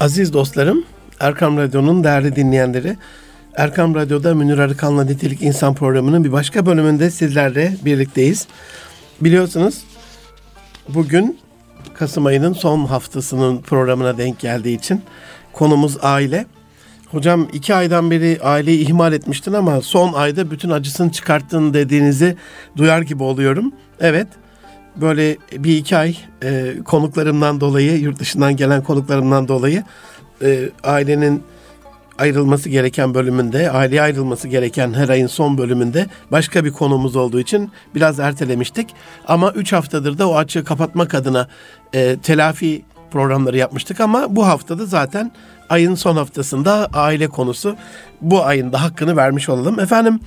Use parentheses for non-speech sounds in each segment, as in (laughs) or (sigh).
Aziz dostlarım, Erkam Radyo'nun değerli dinleyenleri, Erkam Radyo'da Münir Arıkan'la Nitelik İnsan programının bir başka bölümünde sizlerle birlikteyiz. Biliyorsunuz bugün Kasım ayının son haftasının programına denk geldiği için konumuz aile. Hocam iki aydan beri aileyi ihmal etmiştin ama son ayda bütün acısını çıkarttın dediğinizi duyar gibi oluyorum. Evet, böyle bir iki ay e, konuklarımdan dolayı, yurt dışından gelen konuklarımdan dolayı e, ailenin ayrılması gereken bölümünde, aileye ayrılması gereken her ayın son bölümünde başka bir konumuz olduğu için biraz ertelemiştik. Ama 3 haftadır da o açığı kapatmak adına e, telafi programları yapmıştık ama bu haftada zaten ayın son haftasında aile konusu bu ayın da hakkını vermiş olalım. Efendim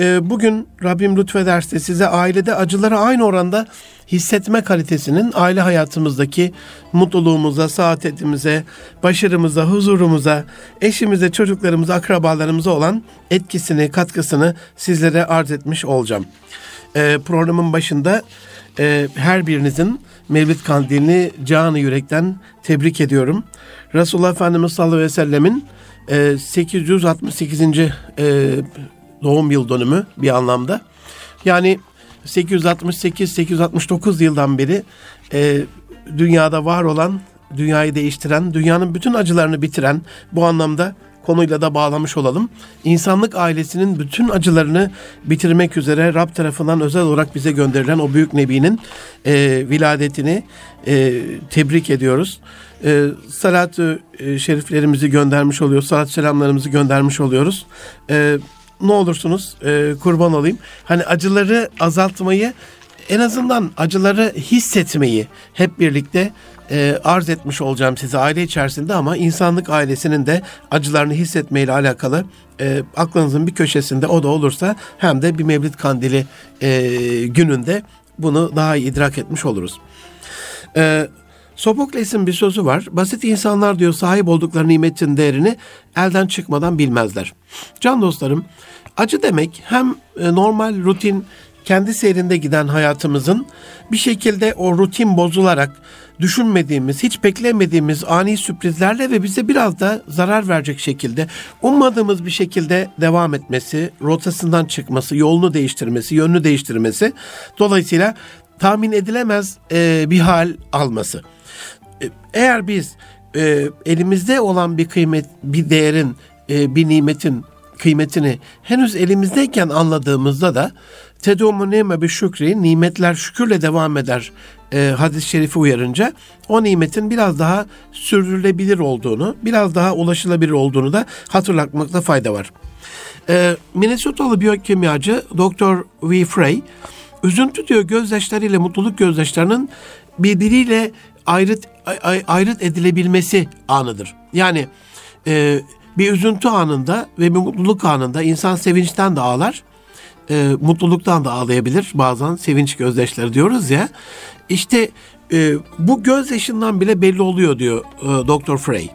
e, bugün Rabbim lütfederse size ailede acıları aynı oranda hissetme kalitesinin aile hayatımızdaki mutluluğumuza, saadetimize, başarımıza, huzurumuza, eşimize, çocuklarımıza, akrabalarımıza olan etkisini, katkısını sizlere arz etmiş olacağım. E, programın başında e, her birinizin Mevlid Kandilini canı yürekten tebrik ediyorum. Resulullah Efendimiz sallallahu aleyhi ve sellemin e, 868. E, doğum yıl dönümü bir anlamda. Yani 868-869 yıldan beri e, dünyada var olan, dünyayı değiştiren, dünyanın bütün acılarını bitiren bu anlamda konuyla da bağlamış olalım. İnsanlık ailesinin bütün acılarını bitirmek üzere Rab tarafından özel olarak bize gönderilen o büyük nebinin e, viladetini e, tebrik ediyoruz. E, salat-ı e, şeriflerimizi göndermiş oluyoruz. Salat selamlarımızı göndermiş oluyoruz. E, ne olursunuz e, kurban olayım. Hani acıları azaltmayı en azından acıları hissetmeyi hep birlikte e, arz etmiş olacağım size aile içerisinde ama insanlık ailesinin de acılarını hissetmeyle alakalı e, aklınızın bir köşesinde o da olursa hem de bir Mevlid Kandili e, gününde bunu daha iyi idrak etmiş oluruz. E, Sopokles'in bir sözü var. Basit insanlar diyor sahip oldukları nimetin değerini elden çıkmadan bilmezler. Can dostlarım, acı demek hem e, normal rutin kendi seyrinde giden hayatımızın bir şekilde o rutin bozularak düşünmediğimiz, hiç beklemediğimiz ani sürprizlerle ve bize biraz da zarar verecek şekilde ummadığımız bir şekilde devam etmesi, rotasından çıkması, yolunu değiştirmesi, yönünü değiştirmesi dolayısıyla tahmin edilemez e, bir hal alması. E, eğer biz e, elimizde olan bir kıymet, bir değerin, e, bir nimetin kıymetini henüz elimizdeyken anladığımızda da Tedumu nime bir şükri, nimetler şükürle devam eder e, hadis-i şerifi uyarınca o nimetin biraz daha sürdürülebilir olduğunu, biraz daha ulaşılabilir olduğunu da hatırlatmakta fayda var. E, Minnesotalı biyokimyacı Dr. V. Frey, üzüntü diyor gözyaşlarıyla mutluluk gözyaşlarının birbiriyle ayrıt ayrıt edilebilmesi anıdır. Yani e, bir üzüntü anında ve bir mutluluk anında insan sevinçten de ağlar, e, mutluluktan da ağlayabilir. Bazen sevinç gözyaşları diyoruz ya. İşte e, bu gözyaşından bile belli oluyor diyor e, Dr. Frey.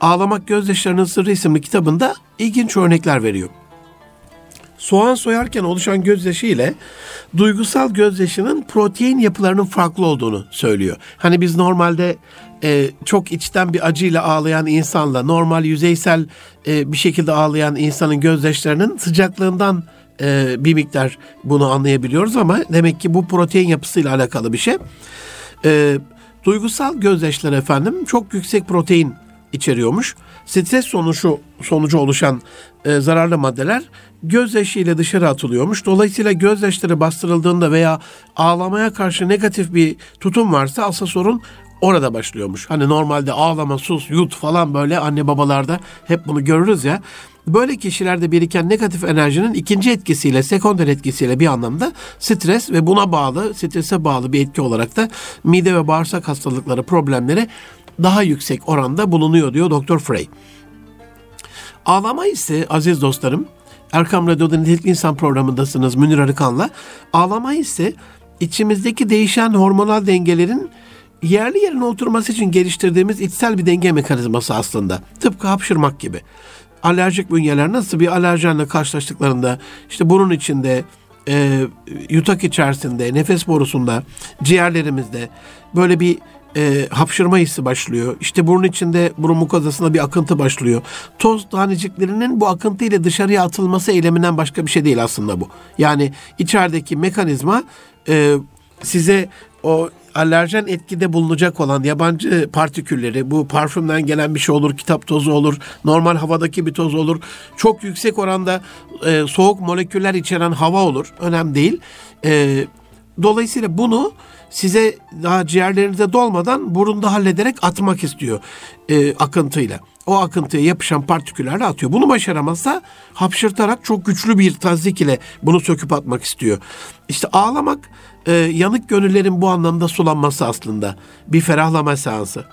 Ağlamak Gözyaşlarının Sırrı isimli kitabında ilginç örnekler veriyor. Soğan soyarken oluşan gözyaşı ile duygusal gözyaşının protein yapılarının farklı olduğunu söylüyor. Hani biz normalde e, çok içten bir acıyla ağlayan insanla normal yüzeysel e, bir şekilde ağlayan insanın gözyaşlarının sıcaklığından e, bir miktar bunu anlayabiliyoruz ama demek ki bu protein yapısıyla alakalı bir şey. E, duygusal gözyaşları efendim çok yüksek protein içeriyormuş. Stres sonucu sonucu oluşan e, zararlı maddeler gözyaşı ile dışarı atılıyormuş. Dolayısıyla gözyaşları bastırıldığında veya ağlamaya karşı negatif bir tutum varsa asıl sorun orada başlıyormuş. Hani normalde ağlama, sus, yut falan böyle anne babalarda hep bunu görürüz ya. Böyle kişilerde biriken negatif enerjinin ikinci etkisiyle, sekonder etkisiyle bir anlamda stres ve buna bağlı, strese bağlı bir etki olarak da mide ve bağırsak hastalıkları problemleri daha yüksek oranda bulunuyor diyor Doktor Frey. Ağlama ise aziz dostlarım, Erkam Radyo'da Nitelikli İnsan programındasınız Münir Arıkan'la. Ağlama ise içimizdeki değişen hormonal dengelerin yerli yerine oturması için geliştirdiğimiz içsel bir denge mekanizması aslında. Tıpkı hapşırmak gibi. Alerjik bünyeler nasıl bir alerjenle karşılaştıklarında işte burun içinde, e, yutak içerisinde, nefes borusunda, ciğerlerimizde böyle bir e, hapşırma hissi başlıyor. İşte burun içinde burun mukozasında bir akıntı başlıyor. Toz taneciklerinin bu akıntı ile dışarıya atılması eyleminden başka bir şey değil aslında bu. Yani içerideki mekanizma e, size o alerjen etkide bulunacak olan yabancı partikülleri, bu parfümden gelen bir şey olur, kitap tozu olur, normal havadaki bir toz olur, çok yüksek oranda e, soğuk moleküller içeren hava olur, önemli değil. E, dolayısıyla bunu size daha ciğerlerinize dolmadan burunda hallederek atmak istiyor e, akıntıyla. O akıntıya yapışan partiküllerle atıyor. Bunu başaramazsa hapşırtarak çok güçlü bir tazik ile bunu söküp atmak istiyor. İşte ağlamak e, yanık gönüllerin bu anlamda sulanması aslında. Bir ferahlama seansı.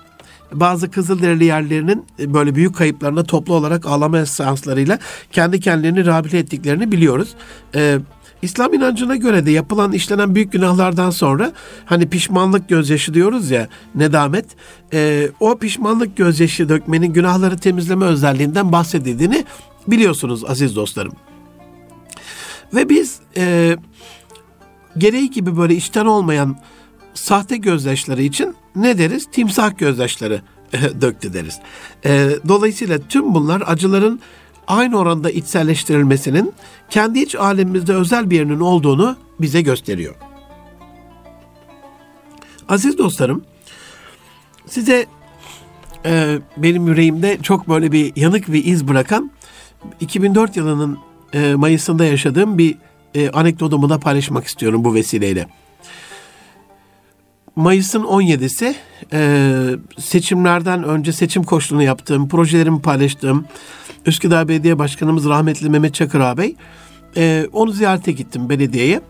Bazı Kızılderili yerlerinin e, böyle büyük kayıplarında toplu olarak ağlama seanslarıyla kendi kendilerini rehabilite ettiklerini biliyoruz. Ee, İslam inancına göre de yapılan işlenen büyük günahlardan sonra hani pişmanlık gözyaşı diyoruz ya nedamet e, o pişmanlık gözyaşı dökmenin günahları temizleme özelliğinden bahsedildiğini biliyorsunuz aziz dostlarım. Ve biz e, gereği gibi böyle içten olmayan sahte gözyaşları için ne deriz? Timsah gözyaşları (laughs) döktü deriz. E, dolayısıyla tüm bunlar acıların aynı oranda içselleştirilmesinin kendi iç alemimizde özel bir yerinin olduğunu bize gösteriyor. Aziz dostlarım, size e, benim yüreğimde çok böyle bir yanık bir iz bırakan 2004 yılının e, Mayıs'ında yaşadığım bir e, anekdotumu da paylaşmak istiyorum bu vesileyle. Mayıs'ın 17'si e, seçimlerden önce seçim koşulunu yaptığım, projelerimi paylaştığım Üsküdar Belediye Başkanımız rahmetli Mehmet Çakır ağabey e, onu ziyarete gittim belediyeye.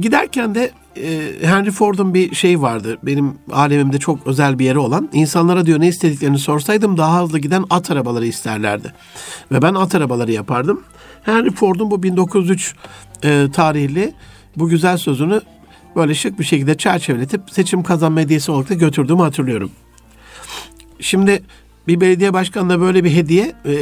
Giderken de e, Henry Ford'un bir şey vardı. Benim alemimde çok özel bir yeri olan. İnsanlara diyor ne istediklerini sorsaydım daha hızlı giden at arabaları isterlerdi. Ve ben at arabaları yapardım. Henry Ford'un bu 1903 e, tarihli bu güzel sözünü böyle şık bir şekilde çerçeveletip seçim kazanma hediyesi olarak da götürdüğümü hatırlıyorum. Şimdi bir belediye başkanına böyle bir hediye e,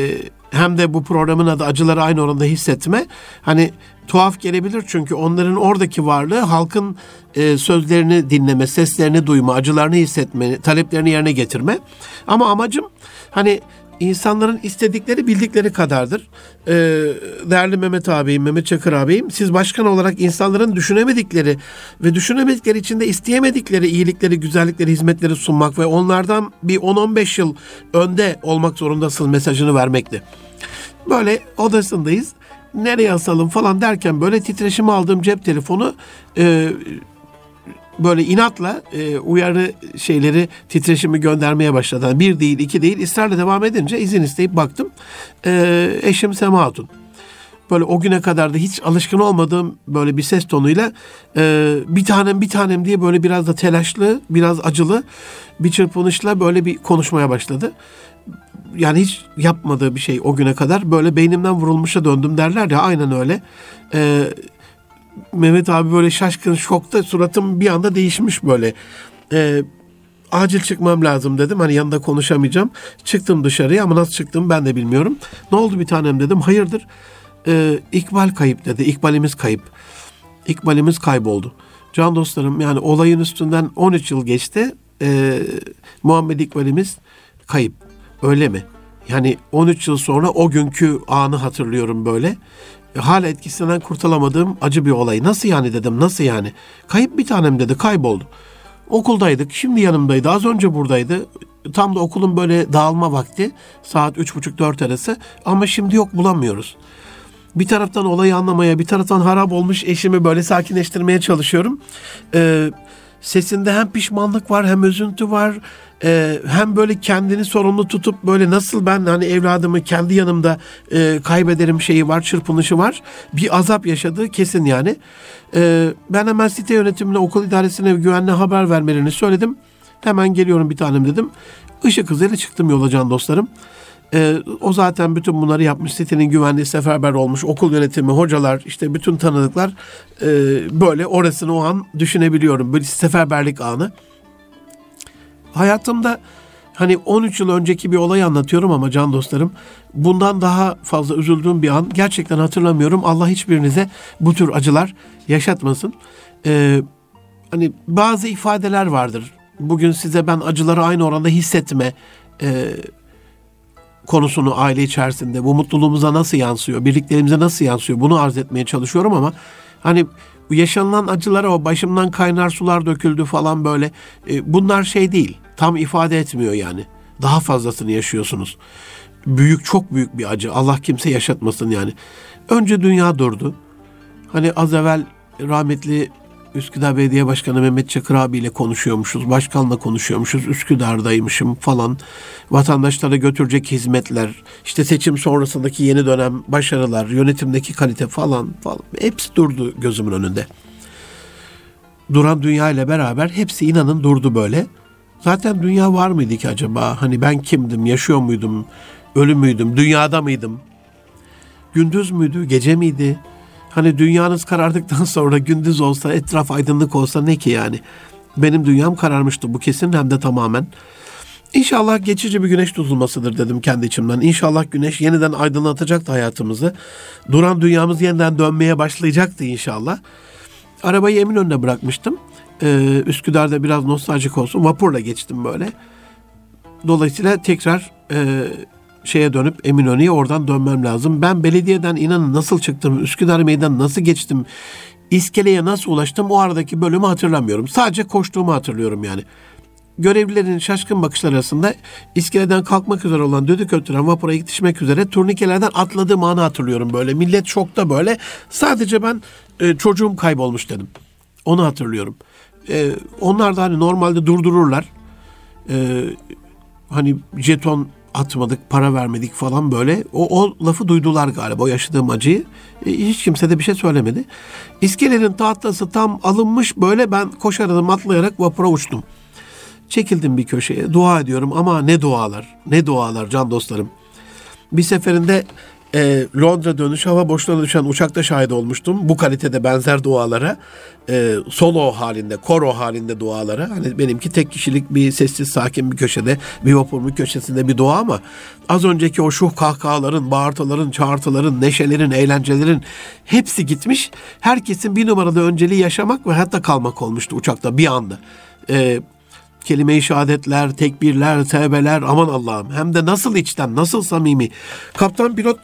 hem de bu programın adı acıları aynı oranda hissetme hani tuhaf gelebilir çünkü onların oradaki varlığı halkın e, sözlerini dinleme, seslerini duyma, acılarını hissetme, taleplerini yerine getirme. Ama amacım hani insanların istedikleri bildikleri kadardır. Ee, değerli Mehmet abim, Mehmet Çakır abim, siz başkan olarak insanların düşünemedikleri ve düşünemedikleri içinde isteyemedikleri iyilikleri, güzellikleri, hizmetleri sunmak ve onlardan bir 10-15 yıl önde olmak zorundasın mesajını vermekti. Böyle odasındayız. Nereye asalım falan derken böyle titreşimi aldığım cep telefonu e, böyle inatla e, uyarı şeyleri titreşimi göndermeye başladı. Yani bir değil iki değil ısrarla devam edince izin isteyip baktım. E, eşim Sema Hatun. Böyle o güne kadar da hiç alışkın olmadığım böyle bir ses tonuyla e, bir tanem bir tanem diye böyle biraz da telaşlı biraz acılı bir çırpınışla böyle bir konuşmaya başladı. Yani hiç yapmadığı bir şey o güne kadar böyle beynimden vurulmuşa döndüm derler ya aynen öyle. Eee Mehmet abi böyle şaşkın şokta suratım bir anda değişmiş böyle. Ee, acil çıkmam lazım dedim. Hani yanında konuşamayacağım. Çıktım dışarıya ama nasıl çıktım ben de bilmiyorum. Ne oldu bir tanem dedim. Hayırdır? Ee, İkbal kayıp dedi. İkbalimiz kayıp. İkbalimiz kayboldu. Can dostlarım yani olayın üstünden 13 yıl geçti. Ee, Muhammed İkbalimiz kayıp. Öyle mi? Yani 13 yıl sonra o günkü anı hatırlıyorum böyle hala etkisinden kurtulamadığım acı bir olay. Nasıl yani dedim nasıl yani? Kayıp bir tanem dedi kayboldu. Okuldaydık şimdi yanımdaydı az önce buradaydı. Tam da okulun böyle dağılma vakti saat üç buçuk dört arası ama şimdi yok bulamıyoruz. Bir taraftan olayı anlamaya bir taraftan harap olmuş eşimi böyle sakinleştirmeye çalışıyorum. Ee, sesinde hem pişmanlık var hem üzüntü var e, hem böyle kendini sorumlu tutup böyle nasıl ben hani evladımı kendi yanımda e, kaybederim şeyi var, çırpınışı var. Bir azap yaşadığı kesin yani. E, ben hemen site yönetimine, okul idaresine güvenli haber vermelerini söyledim. Hemen geliyorum bir tanem dedim. Işık hızıyla çıktım yola can dostlarım. E, o zaten bütün bunları yapmış. Sitenin güvenliği seferber olmuş. Okul yönetimi, hocalar, işte bütün tanıdıklar e, böyle orasını o an düşünebiliyorum. Böyle seferberlik anı. Hayatımda hani 13 yıl önceki bir olay anlatıyorum ama can dostlarım bundan daha fazla üzüldüğüm bir an gerçekten hatırlamıyorum. Allah hiçbirinize bu tür acılar yaşatmasın. Ee, hani bazı ifadeler vardır. bugün size ben acıları aynı oranda hissetme e, konusunu aile içerisinde bu mutluluğumuza nasıl yansıyor, birliklerimize nasıl yansıyor bunu arz etmeye çalışıyorum ama hani yaşanılan acılara o başımdan kaynar sular döküldü falan böyle e, bunlar şey değil. Tam ifade etmiyor yani. Daha fazlasını yaşıyorsunuz. Büyük çok büyük bir acı. Allah kimse yaşatmasın yani. Önce dünya durdu. Hani az evvel rahmetli Üsküdar Belediye Başkanı Mehmet Çakır abiyle konuşuyormuşuz. Başkanla konuşuyormuşuz. Üsküdar'daymışım falan. Vatandaşlara götürecek hizmetler, işte seçim sonrasındaki yeni dönem başarılar, yönetimdeki kalite falan falan. Hepsi durdu gözümün önünde. Duran dünya ile beraber hepsi inanın durdu böyle. Zaten dünya var mıydı ki acaba? Hani ben kimdim, yaşıyor muydum, ölü müydüm, dünyada mıydım? Gündüz müydü, gece miydi? Hani dünyanız karardıktan (laughs) sonra gündüz olsa, etraf aydınlık olsa ne ki yani? Benim dünyam kararmıştı bu kesin hem de tamamen. İnşallah geçici bir güneş tutulmasıdır dedim kendi içimden. İnşallah güneş yeniden aydınlatacaktı hayatımızı. Duran dünyamız yeniden dönmeye başlayacaktı inşallah. Arabayı Eminönü'ne bırakmıştım. Ee, Üsküdar'da biraz nostaljik olsun. Vapurla geçtim böyle. Dolayısıyla tekrar e, şeye dönüp Eminönü'ye oradan dönmem lazım. Ben belediyeden inanın nasıl çıktım, Üsküdar Meydan nasıl geçtim, İskele'ye nasıl ulaştım o aradaki bölümü hatırlamıyorum. Sadece koştuğumu hatırlıyorum yani. Görevlilerin şaşkın bakışlar arasında iskeleden kalkmak üzere olan düdük öttüren vapura yetişmek üzere turnikelerden atladığım anı hatırlıyorum böyle. Millet şokta böyle. Sadece ben e, çocuğum kaybolmuş dedim. Onu hatırlıyorum. E, onlar da hani normalde durdururlar. E, hani jeton atmadık, para vermedik falan böyle. O, o lafı duydular galiba o yaşadığım acıyı. E, hiç kimse de bir şey söylemedi. İskelenin tahtası tam alınmış böyle ben koşaradım atlayarak vapura uçtum. Çekildim bir köşeye dua ediyorum ama ne dualar, ne dualar can dostlarım. Bir seferinde e, Londra dönüş hava boşluğuna düşen uçakta şahit olmuştum. Bu kalitede benzer dualara e, solo halinde, koro halinde dualara. Hani benimki tek kişilik bir sessiz sakin bir köşede, bir vapur bir köşesinde bir dua ama az önceki o şuh kahkahaların, bağırtıların, çağırtıların, neşelerin, eğlencelerin hepsi gitmiş. Herkesin bir numaralı önceliği yaşamak ve hatta kalmak olmuştu uçakta bir anda. E, kelime-i şehadetler, tekbirler, tevbeler aman Allah'ım. Hem de nasıl içten, nasıl samimi. Kaptan pilot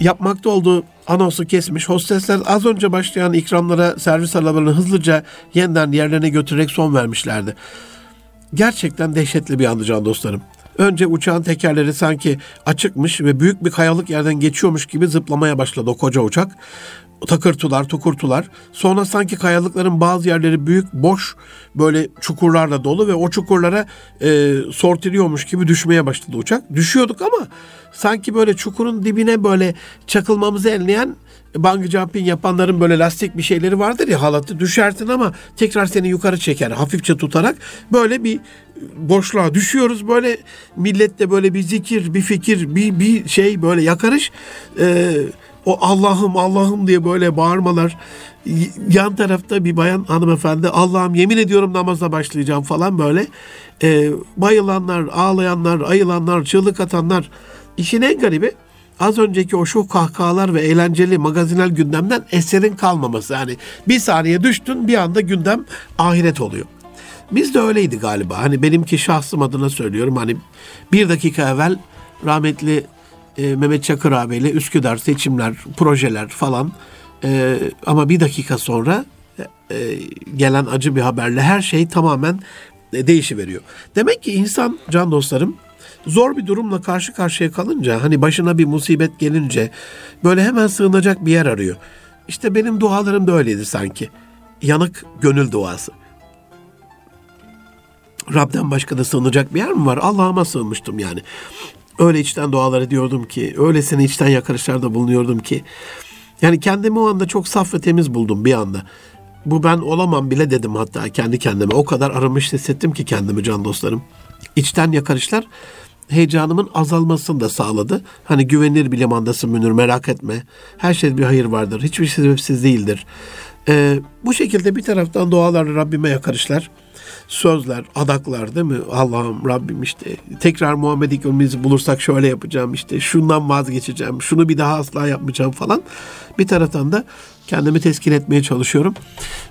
yapmakta olduğu anonsu kesmiş. Hostesler az önce başlayan ikramlara servis arabalarını hızlıca yeniden yerlerine götürerek son vermişlerdi. Gerçekten dehşetli bir andı can dostlarım. Önce uçağın tekerleri sanki açıkmış ve büyük bir kayalık yerden geçiyormuş gibi zıplamaya başladı o koca uçak takırtılar, tukurtular. Sonra sanki kayalıkların bazı yerleri büyük, boş böyle çukurlarla dolu ve o çukurlara e, sortiliyormuş gibi düşmeye başladı uçak. Düşüyorduk ama sanki böyle çukurun dibine böyle çakılmamızı enleyen bungee jumping yapanların böyle lastik bir şeyleri vardır ya halatı düşersin ama tekrar seni yukarı çeker hafifçe tutarak böyle bir boşluğa düşüyoruz böyle millette böyle bir zikir bir fikir bir bir şey böyle yakarış e, o Allah'ım Allah'ım diye böyle bağırmalar. Yan tarafta bir bayan hanımefendi Allah'ım yemin ediyorum namaza başlayacağım falan böyle. E, bayılanlar, ağlayanlar, ayılanlar, çığlık atanlar. İşin en garibi az önceki o şu kahkahalar ve eğlenceli magazinel gündemden eserin kalmaması. Yani bir saniye düştün bir anda gündem ahiret oluyor. Biz de öyleydi galiba. Hani benimki şahsım adına söylüyorum. Hani bir dakika evvel rahmetli e, Mehmet Çakır abiyle Üsküdar seçimler, projeler falan. E, ama bir dakika sonra e, gelen acı bir haberle her şey tamamen e, değişiveriyor. Demek ki insan can dostlarım zor bir durumla karşı karşıya kalınca hani başına bir musibet gelince böyle hemen sığınacak bir yer arıyor. İşte benim dualarım da öyleydi sanki. Yanık gönül duası. Rab'den başka da sığınacak bir yer mi var? Allah'ıma sığınmıştım yani öyle içten dualar ediyordum ki, öylesine içten yakarışlarda bulunuyordum ki. Yani kendimi o anda çok saf ve temiz buldum bir anda. Bu ben olamam bile dedim hatta kendi kendime. O kadar aramış hissettim ki kendimi can dostlarım. İçten yakarışlar heyecanımın azalmasını da sağladı. Hani güvenilir bir limandasın Münir merak etme. Her şey bir hayır vardır. Hiçbir şey sebepsiz değildir. Ee, bu şekilde bir taraftan dualarla Rabbime yakarışlar. Sözler, adaklar değil mi? Allah'ım Rabbim işte tekrar Muhammed İkram'ımızı bulursak şöyle yapacağım işte şundan vazgeçeceğim, şunu bir daha asla yapmayacağım falan. Bir taraftan da kendimi teskin etmeye çalışıyorum.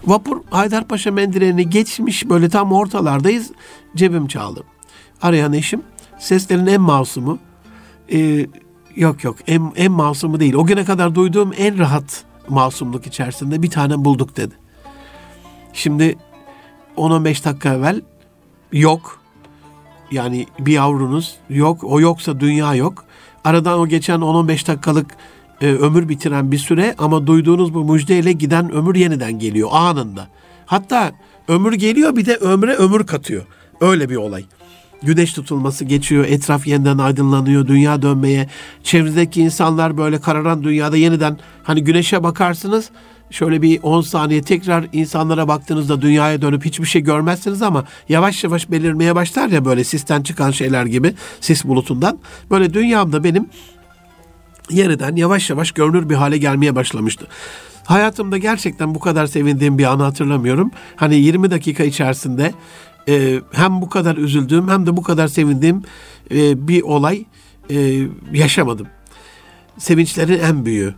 Vapur Haydarpaşa mendireğini geçmiş böyle tam ortalardayız. Cebim çaldı. Arayan eşim seslerin en masumu. Ee, yok yok en, en masumu değil. O güne kadar duyduğum en rahat masumluk içerisinde bir tane bulduk dedi. Şimdi 10-15 dakika evvel yok. Yani bir yavrunuz yok. O yoksa dünya yok. Aradan o geçen 10-15 dakikalık e, ömür bitiren bir süre ama duyduğunuz bu müjdeyle giden ömür yeniden geliyor anında. Hatta ömür geliyor bir de ömre ömür katıyor. Öyle bir olay. Güneş tutulması geçiyor, etraf yeniden aydınlanıyor, dünya dönmeye. Çevrenizdeki insanlar böyle kararan dünyada yeniden hani güneşe bakarsınız şöyle bir 10 saniye tekrar insanlara baktığınızda dünyaya dönüp hiçbir şey görmezsiniz ama yavaş yavaş belirmeye başlar ya böyle sisten çıkan şeyler gibi sis bulutundan. Böyle dünyamda benim yeniden yavaş yavaş görünür bir hale gelmeye başlamıştı. Hayatımda gerçekten bu kadar sevindiğim bir anı hatırlamıyorum. Hani 20 dakika içerisinde e, hem bu kadar üzüldüğüm hem de bu kadar sevindiğim e, bir olay e, yaşamadım. Sevinçlerin en büyüğü.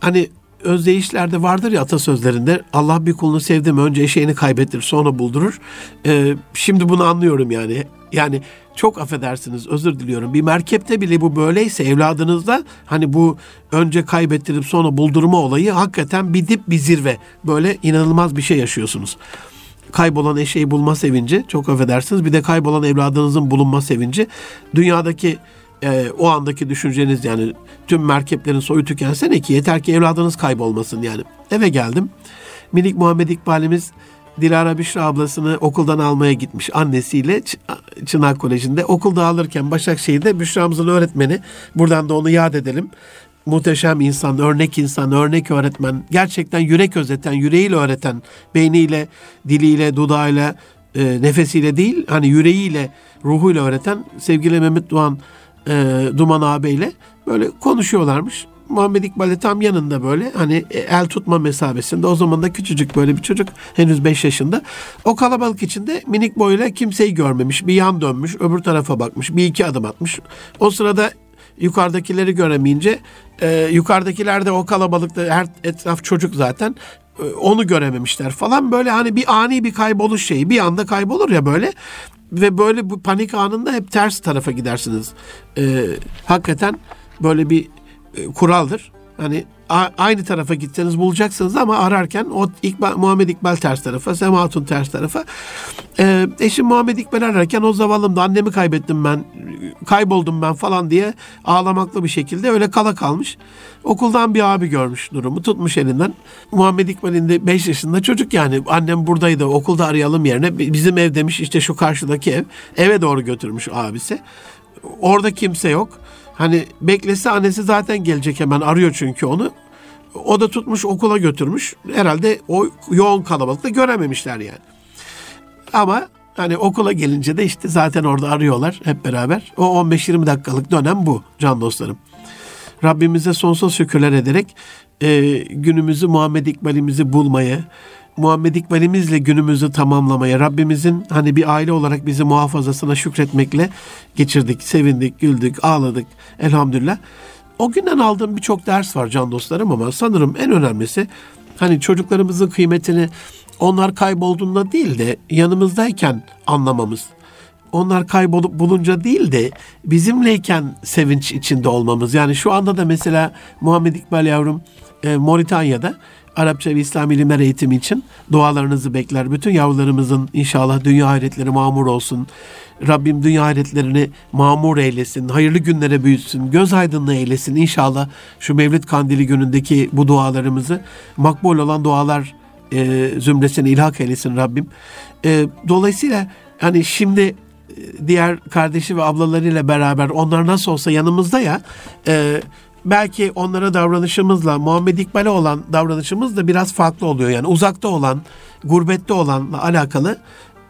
Hani özdeyişlerde vardır ya atasözlerinde Allah bir kulunu sevdi mi önce eşeğini kaybettir sonra buldurur. Ee, şimdi bunu anlıyorum yani. Yani çok affedersiniz özür diliyorum. Bir merkepte bile bu böyleyse evladınızda hani bu önce kaybettirip sonra buldurma olayı hakikaten bir dip bir zirve. Böyle inanılmaz bir şey yaşıyorsunuz kaybolan eşeği bulma sevinci çok affedersiniz bir de kaybolan evladınızın bulunma sevinci dünyadaki e, o andaki düşünceniz yani tüm merkeplerin soyu tükense ne ki yeter ki evladınız kaybolmasın yani. Eve geldim. Minik Muhammed İkbal'imiz Dilara Büşra ablasını okuldan almaya gitmiş annesiyle Çınar Koleji'nde. Okulda alırken Başakşehir'de Büşra'mızın öğretmeni. Buradan da onu yad edelim. Muhteşem insan, örnek insan, örnek öğretmen. Gerçekten yürek özeten, yüreğiyle öğreten, beyniyle, diliyle, dudağıyla, e, nefesiyle değil, hani yüreğiyle, ruhuyla öğreten sevgili Mehmet Doğan e, Duman ağabeyle böyle konuşuyorlarmış. Muhammed İkbal'e tam yanında böyle hani e, el tutma mesabesinde o zaman da küçücük böyle bir çocuk henüz 5 yaşında. O kalabalık içinde minik boyuyla kimseyi görmemiş. Bir yan dönmüş öbür tarafa bakmış bir iki adım atmış. O sırada yukarıdakileri göremeyince e, yukarıdakiler de o kalabalıkta her etraf çocuk zaten e, onu görememişler falan böyle hani bir ani bir kayboluş şeyi bir anda kaybolur ya böyle ve böyle bu panik anında hep ters tarafa gidersiniz. Ee, hakikaten böyle bir e, kuraldır. Hani aynı tarafa gitseniz bulacaksınız ama ararken o İkbal, Muhammed İkbal ters tarafa, Sema Hatun ters tarafa. Ee, eşim Muhammed İkbal ararken o zavallım annemi kaybettim ben, kayboldum ben falan diye ağlamaklı bir şekilde öyle kala kalmış. Okuldan bir abi görmüş durumu, tutmuş elinden. Muhammed İkbal'in de 5 yaşında çocuk yani annem buradaydı okulda arayalım yerine bizim ev demiş işte şu karşıdaki ev. Eve doğru götürmüş abisi. Orada kimse yok. Hani beklese annesi zaten gelecek hemen arıyor çünkü onu. O da tutmuş okula götürmüş. Herhalde o yoğun kalabalıkta görememişler yani. Ama hani okula gelince de işte zaten orada arıyorlar hep beraber. O 15-20 dakikalık dönem bu can dostlarım. Rabbimize sonsuz şükürler ederek e, günümüzü Muhammed İkbal'imizi bulmaya, Muhammed İkbalimizle günümüzü tamamlamaya, Rabbimizin hani bir aile olarak bizi muhafazasına şükretmekle geçirdik, sevindik, güldük, ağladık elhamdülillah. O günden aldığım birçok ders var can dostlarım ama sanırım en önemlisi hani çocuklarımızın kıymetini onlar kaybolduğunda değil de yanımızdayken anlamamız. Onlar kaybolup bulunca değil de bizimleyken sevinç içinde olmamız. Yani şu anda da mesela Muhammed İkbal yavrum e, Moritanya'da Arapça ve İslam ilimler eğitimi için dualarınızı bekler. Bütün yavrularımızın inşallah dünya hayretleri mamur olsun. Rabbim dünya hayretlerini mamur eylesin. Hayırlı günlere büyütsün. Göz aydınlığı eylesin. İnşallah şu Mevlid Kandili günündeki bu dualarımızı makbul olan dualar e, zümresine ilhak eylesin Rabbim. E, dolayısıyla hani şimdi e, diğer kardeşi ve ablalarıyla beraber onlar nasıl olsa yanımızda ya e, belki onlara davranışımızla Muhammed İkbal'e olan davranışımız da biraz farklı oluyor. Yani uzakta olan, gurbette olanla alakalı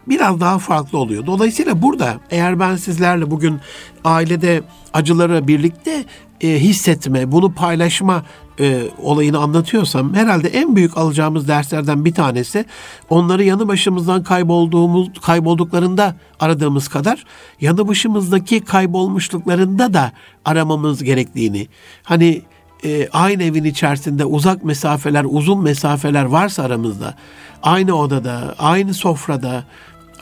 biraz daha farklı oluyor. Dolayısıyla burada eğer ben sizlerle bugün ailede acıları birlikte e, hissetme, bunu paylaşma e, olayını anlatıyorsam herhalde en büyük alacağımız derslerden bir tanesi onları yanı başımızdan kaybolduğumuz kaybolduklarında aradığımız kadar yanı başımızdaki kaybolmuşluklarında da aramamız gerektiğini. Hani e, aynı evin içerisinde uzak mesafeler, uzun mesafeler varsa aramızda, aynı odada, aynı sofrada,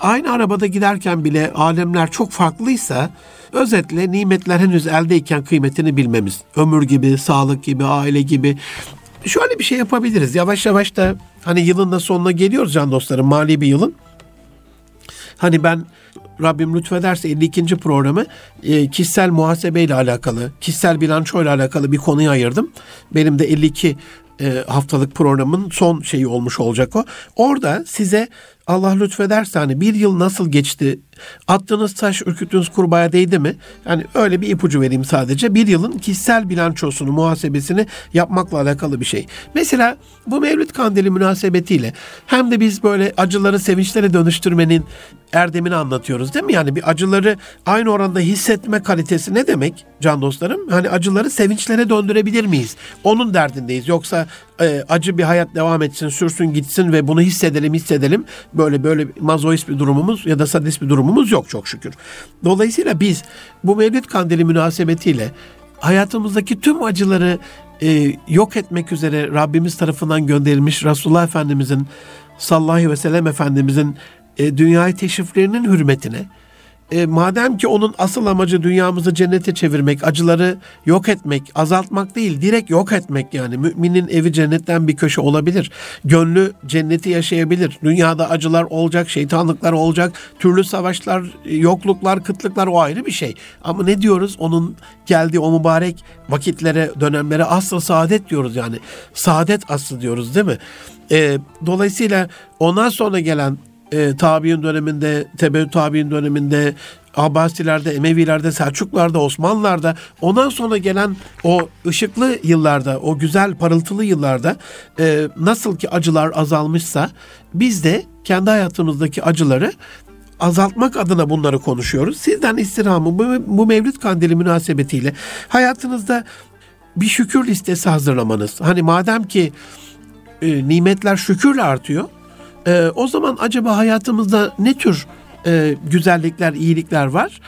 aynı arabada giderken bile alemler çok farklıysa özetle nimetler henüz eldeyken kıymetini bilmemiz. Ömür gibi, sağlık gibi, aile gibi. Şöyle bir şey yapabiliriz. Yavaş yavaş da hani yılın da sonuna geliyoruz can dostlarım mali bir yılın. Hani ben Rabbim lütfederse 52. programı e, kişisel muhasebe ile alakalı, kişisel bilanço ile alakalı bir konuya ayırdım. Benim de 52 e, haftalık programın son şeyi olmuş olacak o. Orada size Allah lütfederse hani bir yıl nasıl geçti? Attığınız taş ürküttüğünüz kurbağaya değdi mi? Yani öyle bir ipucu vereyim sadece. Bir yılın kişisel bilançosunu, muhasebesini yapmakla alakalı bir şey. Mesela bu Mevlüt Kandili münasebetiyle hem de biz böyle acıları sevinçlere dönüştürmenin erdemini anlatıyoruz değil mi? Yani bir acıları aynı oranda hissetme kalitesi ne demek can dostlarım? Hani acıları sevinçlere döndürebilir miyiz? Onun derdindeyiz. Yoksa e, acı bir hayat devam etsin, sürsün gitsin ve bunu hissedelim, hissedelim. Böyle böyle mazoist bir durumumuz ya da sadist bir durumumuz yok çok şükür. Dolayısıyla biz bu Mevlid Kandili münasebetiyle hayatımızdaki tüm acıları e, yok etmek üzere Rabbimiz tarafından gönderilmiş Resulullah Efendimizin sallallahu aleyhi ve sellem Efendimizin e, dünyayı teşriflerinin hürmetine e, madem ki onun asıl amacı dünyamızı cennete çevirmek, acıları yok etmek, azaltmak değil, direkt yok etmek yani. Müminin evi cennetten bir köşe olabilir. Gönlü cenneti yaşayabilir. Dünyada acılar olacak, şeytanlıklar olacak, türlü savaşlar, yokluklar, kıtlıklar o ayrı bir şey. Ama ne diyoruz? Onun geldiği o mübarek vakitlere, dönemlere aslı saadet diyoruz yani. Saadet aslı diyoruz değil mi? E, dolayısıyla ondan sonra gelen e, tabi'in döneminde, Tebeü tabi'in döneminde, Abbasilerde, Emevilerde, Selçuklarda, Osmanlılarda ondan sonra gelen o ışıklı yıllarda, o güzel parıltılı yıllarda e, nasıl ki acılar azalmışsa biz de kendi hayatımızdaki acıları azaltmak adına bunları konuşuyoruz. Sizden istirhamı bu, bu Mevlüt Kandili münasebetiyle hayatınızda bir şükür listesi hazırlamanız. Hani madem ki e, nimetler şükürle artıyor e, o zaman acaba hayatımızda ne tür e, güzellikler, iyilikler var?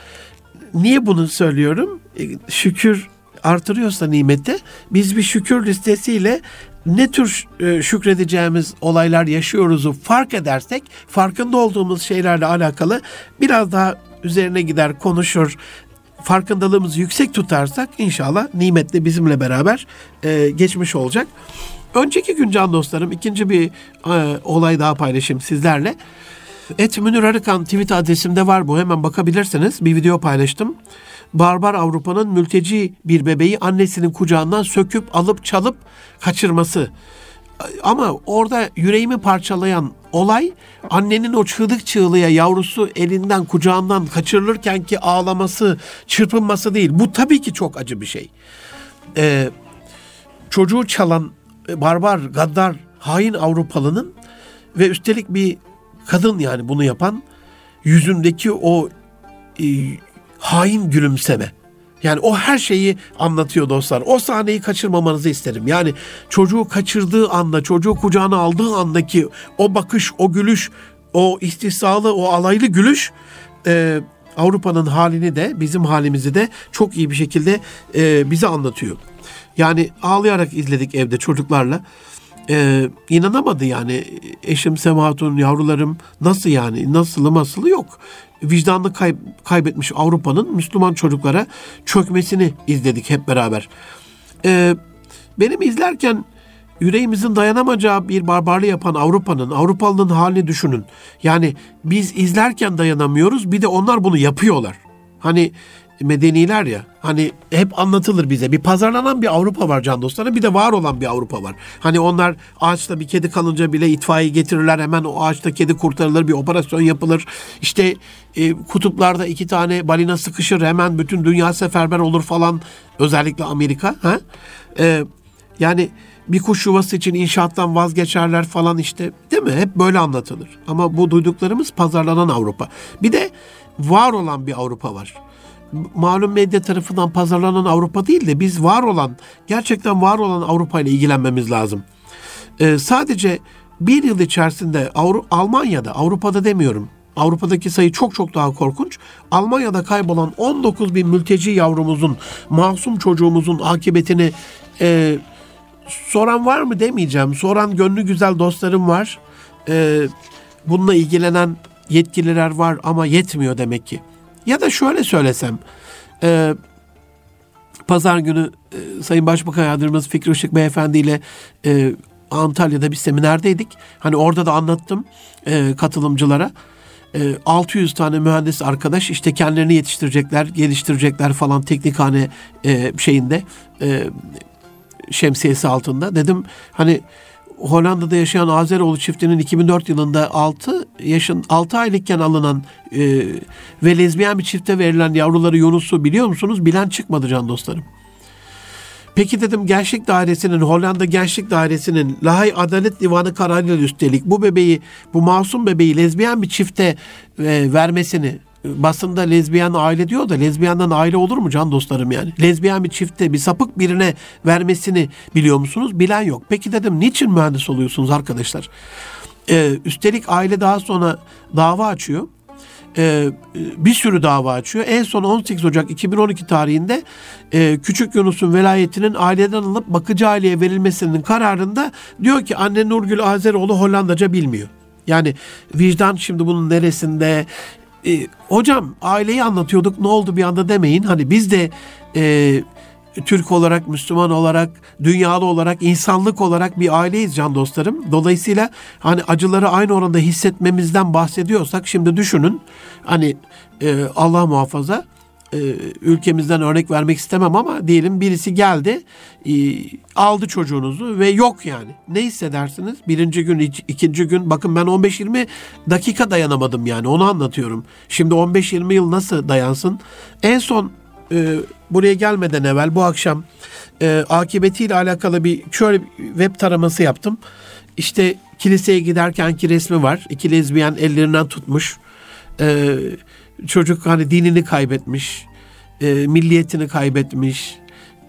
Niye bunu söylüyorum? E, şükür artırıyorsa nimeti biz bir şükür listesiyle ne tür e, şükredeceğimiz olaylar yaşıyoruzu fark edersek farkında olduğumuz şeylerle alakalı biraz daha üzerine gider konuşur farkındalığımızı yüksek tutarsak inşallah nimet de bizimle beraber e, geçmiş olacak. Önceki gün can dostlarım ikinci bir e, olay daha paylaşayım sizlerle. Et Münir Arıkan tweet adresimde var bu hemen bakabilirsiniz. Bir video paylaştım. Barbar Avrupa'nın mülteci bir bebeği annesinin kucağından söküp alıp çalıp kaçırması. Ama orada yüreğimi parçalayan olay annenin o çığlık çığlığa yavrusu elinden kucağından kaçırılırken ki ağlaması, çırpınması değil. Bu tabii ki çok acı bir şey. Ee, çocuğu çalan barbar, gaddar, hain Avrupalının ve üstelik bir kadın yani bunu yapan yüzündeki o e, hain gülümseme. Yani o her şeyi anlatıyor dostlar. O sahneyi kaçırmamanızı isterim. Yani çocuğu kaçırdığı anda, çocuğu kucağına aldığı andaki o bakış, o gülüş, o istihsalı, o alaylı gülüş e, Avrupa'nın halini de bizim halimizi de çok iyi bir şekilde e, bize anlatıyor. Yani ağlayarak izledik evde çocuklarla. Ee, inanamadı yani eşim Sematun yavrularım nasıl yani nasılı masılı yok. Vicdanını kay- kaybetmiş Avrupa'nın Müslüman çocuklara çökmesini izledik hep beraber. Ee, benim izlerken yüreğimizin dayanamayacağı bir barbarlığı yapan Avrupa'nın, Avrupalının halini düşünün. Yani biz izlerken dayanamıyoruz bir de onlar bunu yapıyorlar. Hani medeniler ya. Hani hep anlatılır bize. Bir pazarlanan bir Avrupa var can dostlarım. Bir de var olan bir Avrupa var. Hani onlar ağaçta bir kedi kalınca bile itfaiye getirirler. Hemen o ağaçta kedi kurtarılır. Bir operasyon yapılır. İşte e, kutuplarda iki tane balina sıkışır. Hemen bütün dünya seferber olur falan. Özellikle Amerika. Ha? E, yani bir kuş yuvası için inşaattan vazgeçerler falan işte değil mi? Hep böyle anlatılır. Ama bu duyduklarımız pazarlanan Avrupa. Bir de var olan bir Avrupa var. Malum medya tarafından pazarlanan Avrupa değil de biz var olan, gerçekten var olan Avrupa ile ilgilenmemiz lazım. Ee, sadece bir yıl içerisinde Avru- Almanya'da, Avrupa'da demiyorum, Avrupa'daki sayı çok çok daha korkunç. Almanya'da kaybolan 19 bin mülteci yavrumuzun, masum çocuğumuzun akıbetini e, soran var mı demeyeceğim. Soran gönlü güzel dostlarım var. E, bununla ilgilenen yetkililer var ama yetmiyor demek ki. Ya da şöyle söylesem, e, pazar günü e, Sayın Başbakan Yardımcımız Fikri Işık Beyefendi ile e, Antalya'da bir seminerdeydik. Hani orada da anlattım e, katılımcılara. E, 600 tane mühendis arkadaş işte kendilerini yetiştirecekler, geliştirecekler falan teknikhane e, şeyinde e, şemsiyesi altında. Dedim hani Hollanda'da yaşayan Azeroğlu çiftinin 2004 yılında 6 yaşın 6 aylıkken alınan e, ve lezbiyen bir çifte verilen yavruları Yunus'u biliyor musunuz? Bilen çıkmadı can dostlarım. Peki dedim Gençlik Dairesi'nin, Hollanda Gençlik Dairesi'nin Lahay Adalet Divanı kararıyla üstelik bu bebeği, bu masum bebeği lezbiyen bir çifte e, vermesini basında lezbiyen aile diyor da lezbiyenden aile olur mu can dostlarım yani? Lezbiyen bir çifte bir sapık birine vermesini biliyor musunuz? Bilen yok. Peki dedim niçin mühendis oluyorsunuz arkadaşlar? Ee, üstelik aile daha sonra dava açıyor. Ee, bir sürü dava açıyor. En son 18 Ocak 2012 tarihinde e, Küçük Yunus'un velayetinin aileden alıp bakıcı aileye verilmesinin kararında diyor ki anne Nurgül Azeroğlu Hollandaca bilmiyor. Yani vicdan şimdi bunun neresinde? E, hocam aileyi anlatıyorduk ne oldu bir anda demeyin. Hani biz de e, Türk olarak, Müslüman olarak, dünyalı olarak, insanlık olarak bir aileyiz can dostlarım. Dolayısıyla hani acıları aynı oranda hissetmemizden bahsediyorsak şimdi düşünün hani e, Allah muhafaza e, ülkemizden örnek vermek istemem ama diyelim birisi geldi e, aldı çocuğunuzu ve yok yani. Ne hissedersiniz? Birinci gün, ikinci gün bakın ben 15-20 dakika dayanamadım yani onu anlatıyorum. Şimdi 15-20 yıl nasıl dayansın? En son e, buraya gelmeden evvel bu akşam e, akıbetiyle alakalı bir şöyle bir web taraması yaptım. İşte kiliseye giderkenki resmi var. İki lezbiyen ellerinden tutmuş. E, çocuk hani dinini kaybetmiş. E, milliyetini kaybetmiş.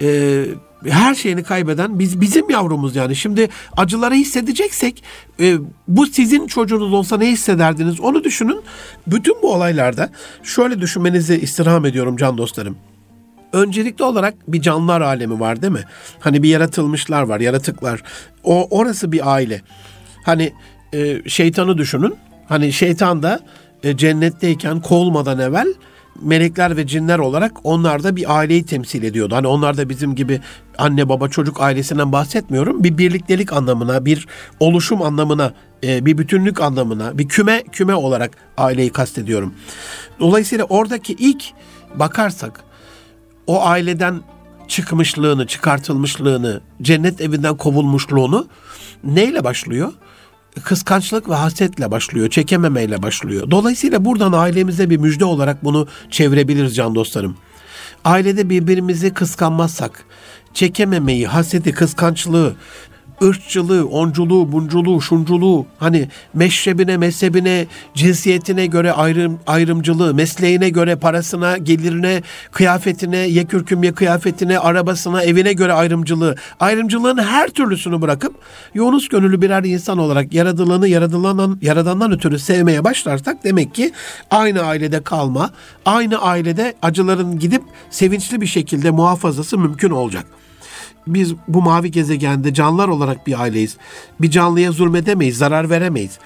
E, her şeyini kaybeden biz bizim yavrumuz yani. Şimdi acıları hissedeceksek e, bu sizin çocuğunuz olsa ne hissederdiniz onu düşünün. Bütün bu olaylarda şöyle düşünmenizi istirham ediyorum can dostlarım. Öncelikli olarak bir canlılar alemi var değil mi? Hani bir yaratılmışlar var, yaratıklar. O orası bir aile. Hani e, şeytanı düşünün. Hani şeytan da e, cennetteyken kovulmadan evvel melekler ve cinler olarak onlar da bir aileyi temsil ediyordu. Hani onlar da bizim gibi anne baba çocuk ailesinden bahsetmiyorum. Bir birliktelik anlamına, bir oluşum anlamına, e, bir bütünlük anlamına, bir küme küme olarak aileyi kastediyorum. Dolayısıyla oradaki ilk bakarsak o aileden çıkmışlığını, çıkartılmışlığını, cennet evinden kovulmuşluğunu neyle başlıyor? Kıskançlık ve hasetle başlıyor, çekememeyle başlıyor. Dolayısıyla buradan ailemize bir müjde olarak bunu çevirebiliriz can dostlarım. Ailede birbirimizi kıskanmazsak, çekememeyi, haseti, kıskançlığı, ırkçılığı, onculuğu, bunculuğu, şunculuğu, hani meşrebine, mezhebine, cinsiyetine göre ayrım, ayrımcılığı, mesleğine göre parasına, gelirine, kıyafetine, yekürküm ye kıyafetine, arabasına, evine göre ayrımcılığı, ayrımcılığın her türlüsünü bırakıp Yunus gönüllü birer insan olarak yaradılanı yaradılanan, yaradandan ötürü sevmeye başlarsak demek ki aynı ailede kalma, aynı ailede acıların gidip sevinçli bir şekilde muhafazası mümkün olacak biz bu mavi gezegende canlılar olarak bir aileyiz. Bir canlıya zulmedemeyiz, zarar veremeyiz.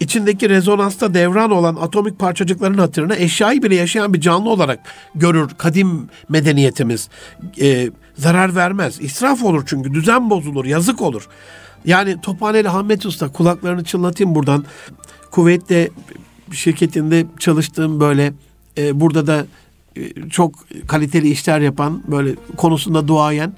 İçindeki rezonansta devran olan atomik parçacıkların hatırına eşyayı bile yaşayan bir canlı olarak görür kadim medeniyetimiz. Ee, zarar vermez. İsraf olur çünkü düzen bozulur, yazık olur. Yani Tophaneli Hammet Usta kulaklarını çınlatayım buradan. Kuveyt'te şirketinde çalıştığım böyle e, burada da e, çok kaliteli işler yapan böyle konusunda duayen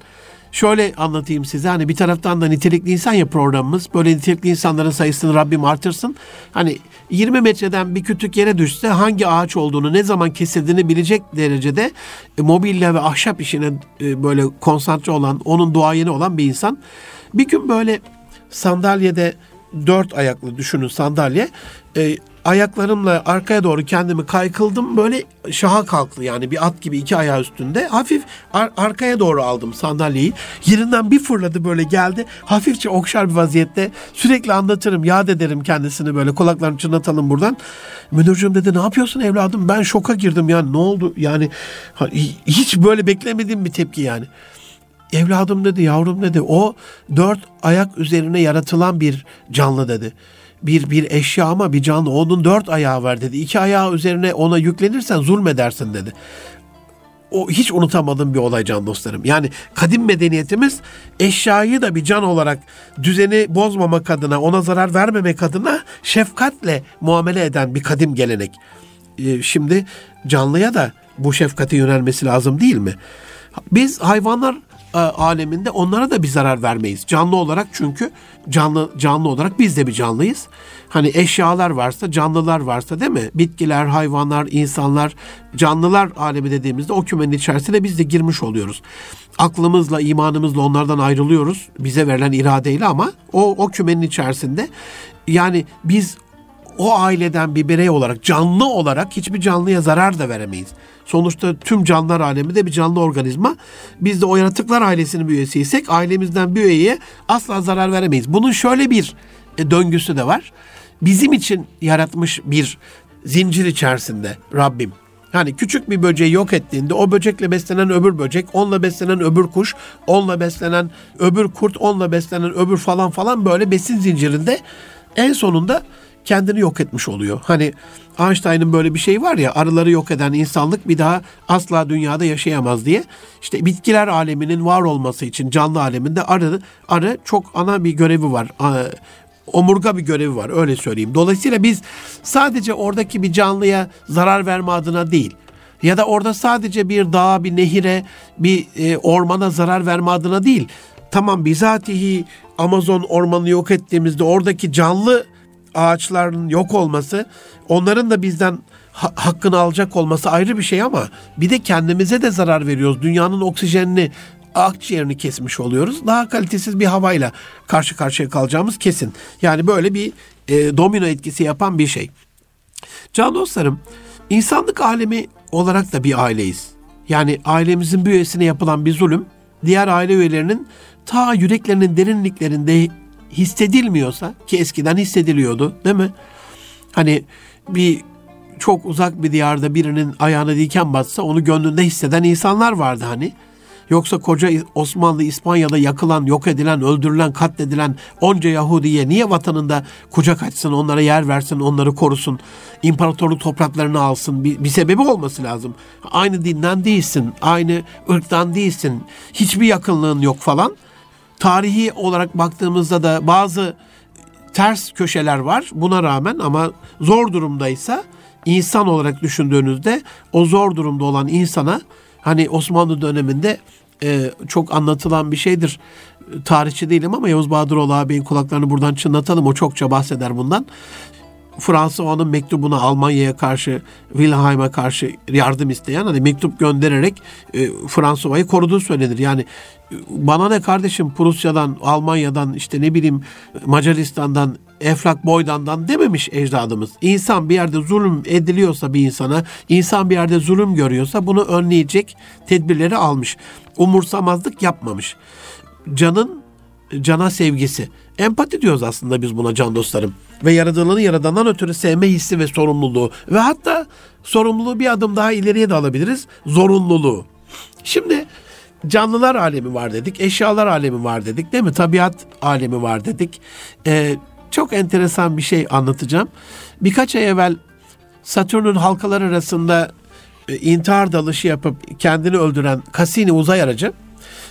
Şöyle anlatayım size hani bir taraftan da nitelikli insan ya programımız. Böyle nitelikli insanların sayısını Rabbim artırsın. Hani 20 metreden bir kütük yere düşse hangi ağaç olduğunu ne zaman kesildiğini bilecek derecede e, mobilya ve ahşap işine e, böyle konsantre olan onun duayeni olan bir insan. Bir gün böyle sandalyede dört ayaklı düşünün sandalye. E, ayaklarımla arkaya doğru kendimi kaykıldım. Böyle şaha kalktı yani bir at gibi iki ayağı üstünde. Hafif ar- arkaya doğru aldım sandalyeyi. Yerinden bir fırladı böyle geldi. Hafifçe okşar bir vaziyette. Sürekli anlatırım, yad ederim kendisini böyle kulaklarını çınlatalım buradan. Münir'cim dedi ne yapıyorsun evladım? Ben şoka girdim yani ne oldu? Yani hiç böyle beklemediğim bir tepki yani. Evladım dedi, yavrum dedi. O dört ayak üzerine yaratılan bir canlı dedi bir bir eşya ama bir canlı. Onun dört ayağı var dedi. İki ayağı üzerine ona yüklenirsen zulmedersin dedi. O hiç unutamadığım bir olay can dostlarım. Yani kadim medeniyetimiz eşyayı da bir can olarak düzeni bozmamak adına, ona zarar vermemek adına şefkatle muamele eden bir kadim gelenek. Ee, şimdi canlıya da bu şefkate yönelmesi lazım değil mi? Biz hayvanlar e, aleminde onlara da bir zarar vermeyiz. Canlı olarak çünkü canlı canlı olarak biz de bir canlıyız. Hani eşyalar varsa, canlılar varsa değil mi? Bitkiler, hayvanlar, insanlar, canlılar alemi dediğimizde o kümenin içerisine biz de girmiş oluyoruz. Aklımızla, imanımızla onlardan ayrılıyoruz. Bize verilen iradeyle ama o o kümenin içerisinde yani biz o aileden bir birey olarak, canlı olarak hiçbir canlıya zarar da veremeyiz. Sonuçta tüm canlılar alemi de bir canlı organizma. Biz de o yaratıklar ailesinin bir üyesiysek ailemizden bir üyeye asla zarar veremeyiz. Bunun şöyle bir e, döngüsü de var. Bizim için yaratmış bir zincir içerisinde Rabbim. Yani küçük bir böceği yok ettiğinde o böcekle beslenen öbür böcek, onunla beslenen öbür kuş, onunla beslenen öbür kurt, onunla beslenen öbür falan falan böyle besin zincirinde en sonunda kendini yok etmiş oluyor. Hani Einstein'ın böyle bir şey var ya arıları yok eden insanlık bir daha asla dünyada yaşayamaz diye. İşte bitkiler aleminin var olması için canlı aleminde arı arı çok ana bir görevi var. Omurga bir görevi var öyle söyleyeyim. Dolayısıyla biz sadece oradaki bir canlıya zarar verme adına değil ya da orada sadece bir dağa, bir nehire, bir e, ormana zarar verme adına değil. Tamam bizatihi Amazon ormanı yok ettiğimizde oradaki canlı ağaçların yok olması, onların da bizden ha- hakkını alacak olması ayrı bir şey ama bir de kendimize de zarar veriyoruz. Dünyanın oksijenini, akciğerini kesmiş oluyoruz. Daha kalitesiz bir havayla karşı karşıya kalacağımız kesin. Yani böyle bir e, domino etkisi yapan bir şey. Can dostlarım, insanlık alemi olarak da bir aileyiz. Yani ailemizin bir üyesine yapılan bir zulüm, diğer aile üyelerinin ta yüreklerinin derinliklerinde hissedilmiyorsa ki eskiden hissediliyordu değil mi? Hani bir çok uzak bir diyarda birinin ayağına diken batsa onu gönlünde hisseden insanlar vardı hani. Yoksa koca Osmanlı İspanya'da yakılan, yok edilen, öldürülen, katledilen onca Yahudiye niye vatanında kucak açsın, onlara yer versin, onları korusun, imparatorluk topraklarını alsın? Bir, bir sebebi olması lazım. Aynı dinden değilsin, aynı ırktan değilsin, hiçbir yakınlığın yok falan tarihi olarak baktığımızda da bazı ters köşeler var buna rağmen ama zor durumdaysa insan olarak düşündüğünüzde o zor durumda olan insana hani Osmanlı döneminde e, çok anlatılan bir şeydir. Tarihçi değilim ama Yavuz Bahadıroğlu ağabeyin kulaklarını buradan çınlatalım. O çokça bahseder bundan. Fransa onun mektubuna Almanya'ya karşı, Wilhelm'e karşı yardım isteyen hani mektup göndererek e, Fransova'yı koruduğu söylenir. Yani e, bana ne kardeşim Prusya'dan, Almanya'dan işte ne bileyim Macaristan'dan, Eflak Boydan'dan dememiş ecdadımız. İnsan bir yerde zulüm ediliyorsa bir insana, insan bir yerde zulüm görüyorsa bunu önleyecek tedbirleri almış. Umursamazlık yapmamış. Canın cana sevgisi. Empati diyoruz aslında biz buna can dostlarım. Ve yaradığını yaradandan ötürü sevme hissi ve sorumluluğu. Ve hatta sorumluluğu bir adım daha ileriye de alabiliriz. Zorunluluğu. Şimdi canlılar alemi var dedik, eşyalar alemi var dedik değil mi? Tabiat alemi var dedik. Ee, çok enteresan bir şey anlatacağım. Birkaç ay evvel Satürn'ün halkalar arasında e, intihar dalışı yapıp kendini öldüren Cassini uzay aracı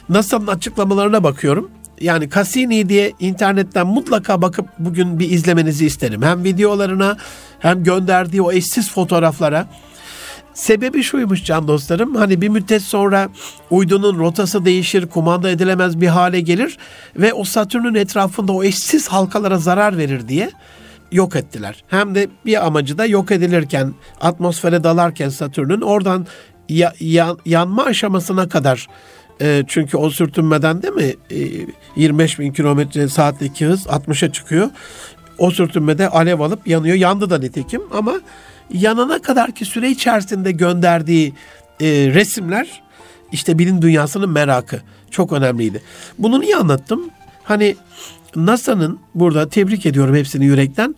NASA'nın açıklamalarına bakıyorum yani Cassini diye internetten mutlaka bakıp bugün bir izlemenizi isterim. Hem videolarına hem gönderdiği o eşsiz fotoğraflara. Sebebi şuymuş can dostlarım. Hani bir müddet sonra uydunun rotası değişir, kumanda edilemez bir hale gelir ve o Satürn'ün etrafında o eşsiz halkalara zarar verir diye yok ettiler. Hem de bir amacı da yok edilirken, atmosfere dalarken Satürn'ün oradan ya, ya, yanma aşamasına kadar e, çünkü o sürtünmeden değil mi e, 25 bin kilometre saatlik hız 60'a çıkıyor. O sürtünmede alev alıp yanıyor. Yandı da nitekim ama yanana kadar ki süre içerisinde gönderdiği e, resimler işte bilim dünyasının merakı. Çok önemliydi. Bunu niye anlattım? Hani NASA'nın burada tebrik ediyorum hepsini yürekten.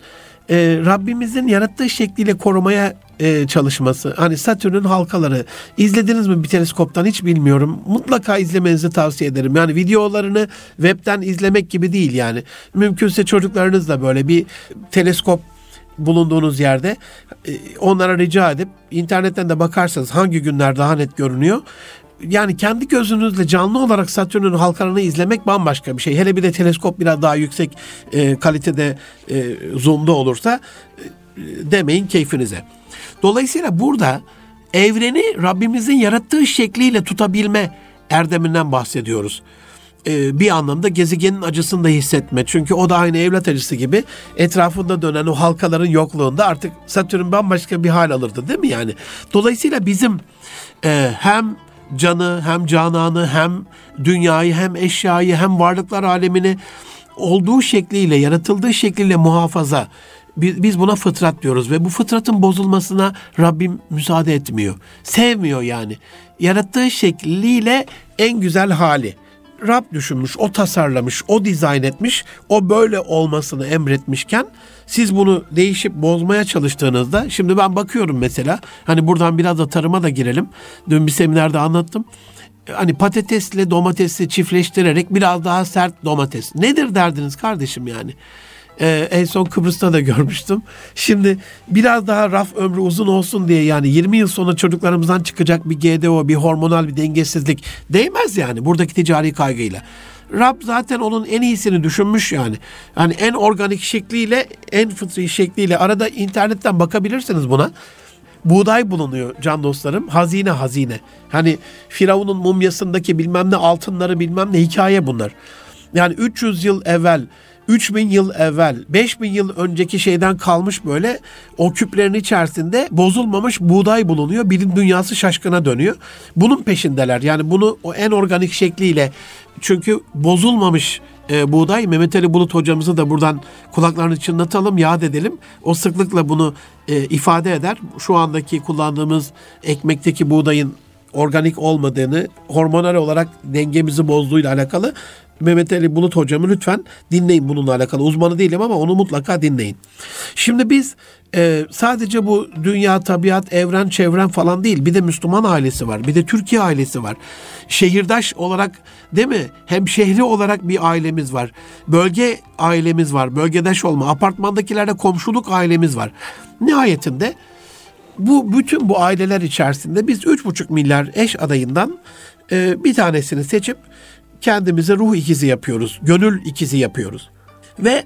E, Rabbimizin yarattığı şekliyle korumaya e, çalışması. Hani Satürn'ün halkaları. izlediniz mi bir teleskoptan hiç bilmiyorum. Mutlaka izlemenizi tavsiye ederim. Yani videolarını webten izlemek gibi değil yani. Mümkünse çocuklarınızla böyle bir teleskop bulunduğunuz yerde e, onlara rica edip internetten de bakarsanız hangi günler daha net görünüyor yani kendi gözünüzle canlı olarak Satürn'ün halkalarını izlemek bambaşka bir şey. Hele bir de teleskop biraz daha yüksek e, kalitede e, zoom'da olursa e, demeyin keyfinize. Dolayısıyla burada evreni Rabbimizin yarattığı şekliyle tutabilme erdeminden bahsediyoruz. Ee, bir anlamda gezegenin acısını da hissetme. Çünkü o da aynı evlat acısı gibi etrafında dönen o halkaların yokluğunda artık Satürn bambaşka bir hal alırdı değil mi yani? Dolayısıyla bizim e, hem canı hem cananı hem dünyayı hem eşyayı hem varlıklar alemini olduğu şekliyle yaratıldığı şekliyle muhafaza biz buna fıtrat diyoruz ve bu fıtratın bozulmasına Rabbim müsaade etmiyor. Sevmiyor yani. Yarattığı şekliyle en güzel hali. Rab düşünmüş, o tasarlamış, o dizayn etmiş, o böyle olmasını emretmişken siz bunu değişip bozmaya çalıştığınızda şimdi ben bakıyorum mesela hani buradan biraz da tarıma da girelim. Dün bir seminerde anlattım. Hani patatesle domatesi çiftleştirerek biraz daha sert domates. Nedir derdiniz kardeşim yani? Ee, en son Kıbrıs'ta da görmüştüm. Şimdi biraz daha raf ömrü uzun olsun diye yani 20 yıl sonra çocuklarımızdan çıkacak bir GDO, bir hormonal bir dengesizlik değmez yani buradaki ticari kaygıyla. Rab zaten onun en iyisini düşünmüş yani. Yani en organik şekliyle, en fıtri şekliyle arada internetten bakabilirsiniz buna. Buğday bulunuyor can dostlarım. Hazine hazine. Hani Firavun'un mumyasındaki bilmem ne altınları bilmem ne hikaye bunlar. Yani 300 yıl evvel 3000 yıl evvel, 5000 yıl önceki şeyden kalmış böyle o küplerin içerisinde bozulmamış buğday bulunuyor. Bilim dünyası şaşkına dönüyor. Bunun peşindeler. Yani bunu o en organik şekliyle çünkü bozulmamış e, buğday Mehmet Ali Bulut hocamızı da buradan kulaklarını çınlatalım, yad edelim. O sıklıkla bunu e, ifade eder. Şu andaki kullandığımız ekmekteki buğdayın organik olmadığını, hormonal olarak dengemizi bozduğuyla alakalı Mehmet Ali Bulut hocamı lütfen dinleyin bununla alakalı. Uzmanı değilim ama onu mutlaka dinleyin. Şimdi biz e, sadece bu dünya, tabiat, evren, çevren falan değil. Bir de Müslüman ailesi var. Bir de Türkiye ailesi var. Şehirdaş olarak değil mi? Hem şehri olarak bir ailemiz var. Bölge ailemiz var. Bölgedaş olma. Apartmandakilerde komşuluk ailemiz var. Nihayetinde bu bütün bu aileler içerisinde biz 3,5 milyar eş adayından e, bir tanesini seçip kendimize ruh ikizi yapıyoruz. Gönül ikizi yapıyoruz. Ve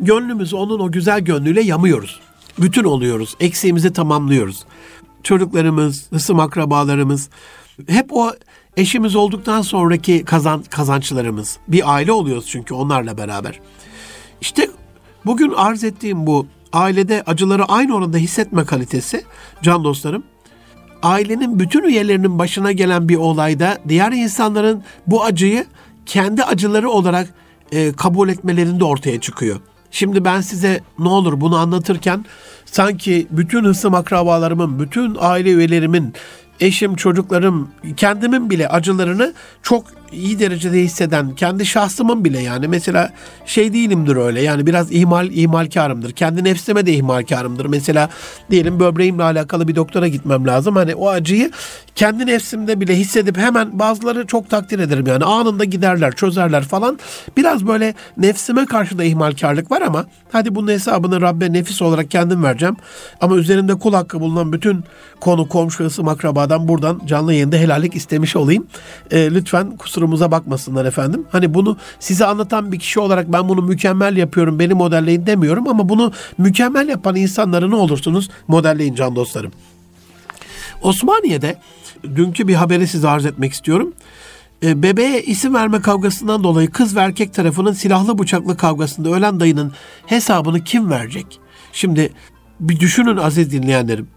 gönlümüzü onun o güzel gönlüyle yamıyoruz. Bütün oluyoruz. Eksiğimizi tamamlıyoruz. Çocuklarımız, ısım akrabalarımız hep o eşimiz olduktan sonraki kazan, kazançlarımız. Bir aile oluyoruz çünkü onlarla beraber. İşte bugün arz ettiğim bu ailede acıları aynı oranda hissetme kalitesi can dostlarım ailenin bütün üyelerinin başına gelen bir olayda diğer insanların bu acıyı kendi acıları olarak e, kabul etmelerinde ortaya çıkıyor. Şimdi ben size ne olur bunu anlatırken sanki bütün hısım akrabalarımın, bütün aile üyelerimin, eşim, çocuklarım, kendimin bile acılarını çok iyi derecede hisseden kendi şahsımın bile yani mesela şey değilimdir öyle yani biraz ihmal ihmalkarımdır. Kendi nefsime de ihmalkarımdır. Mesela diyelim böbreğimle alakalı bir doktora gitmem lazım. Hani o acıyı kendi nefsimde bile hissedip hemen bazıları çok takdir ederim yani anında giderler, çözerler falan. Biraz böyle nefsime karşı da ihmalkarlık var ama hadi bunun hesabını Rabbe nefis olarak kendim vereceğim. Ama üzerinde kul hakkı bulunan bütün konu, komşu, ısım, akrabadan buradan canlı yayında helallik istemiş olayım. E, lütfen kusura kusurumuza bakmasınlar efendim. Hani bunu size anlatan bir kişi olarak ben bunu mükemmel yapıyorum, beni modelleyin demiyorum ama bunu mükemmel yapan insanları ne olursunuz modelleyin can dostlarım. Osmaniye'de dünkü bir haberi size arz etmek istiyorum. E, bebeğe isim verme kavgasından dolayı kız ve erkek tarafının silahlı bıçaklı kavgasında ölen dayının hesabını kim verecek? Şimdi bir düşünün aziz dinleyenlerim.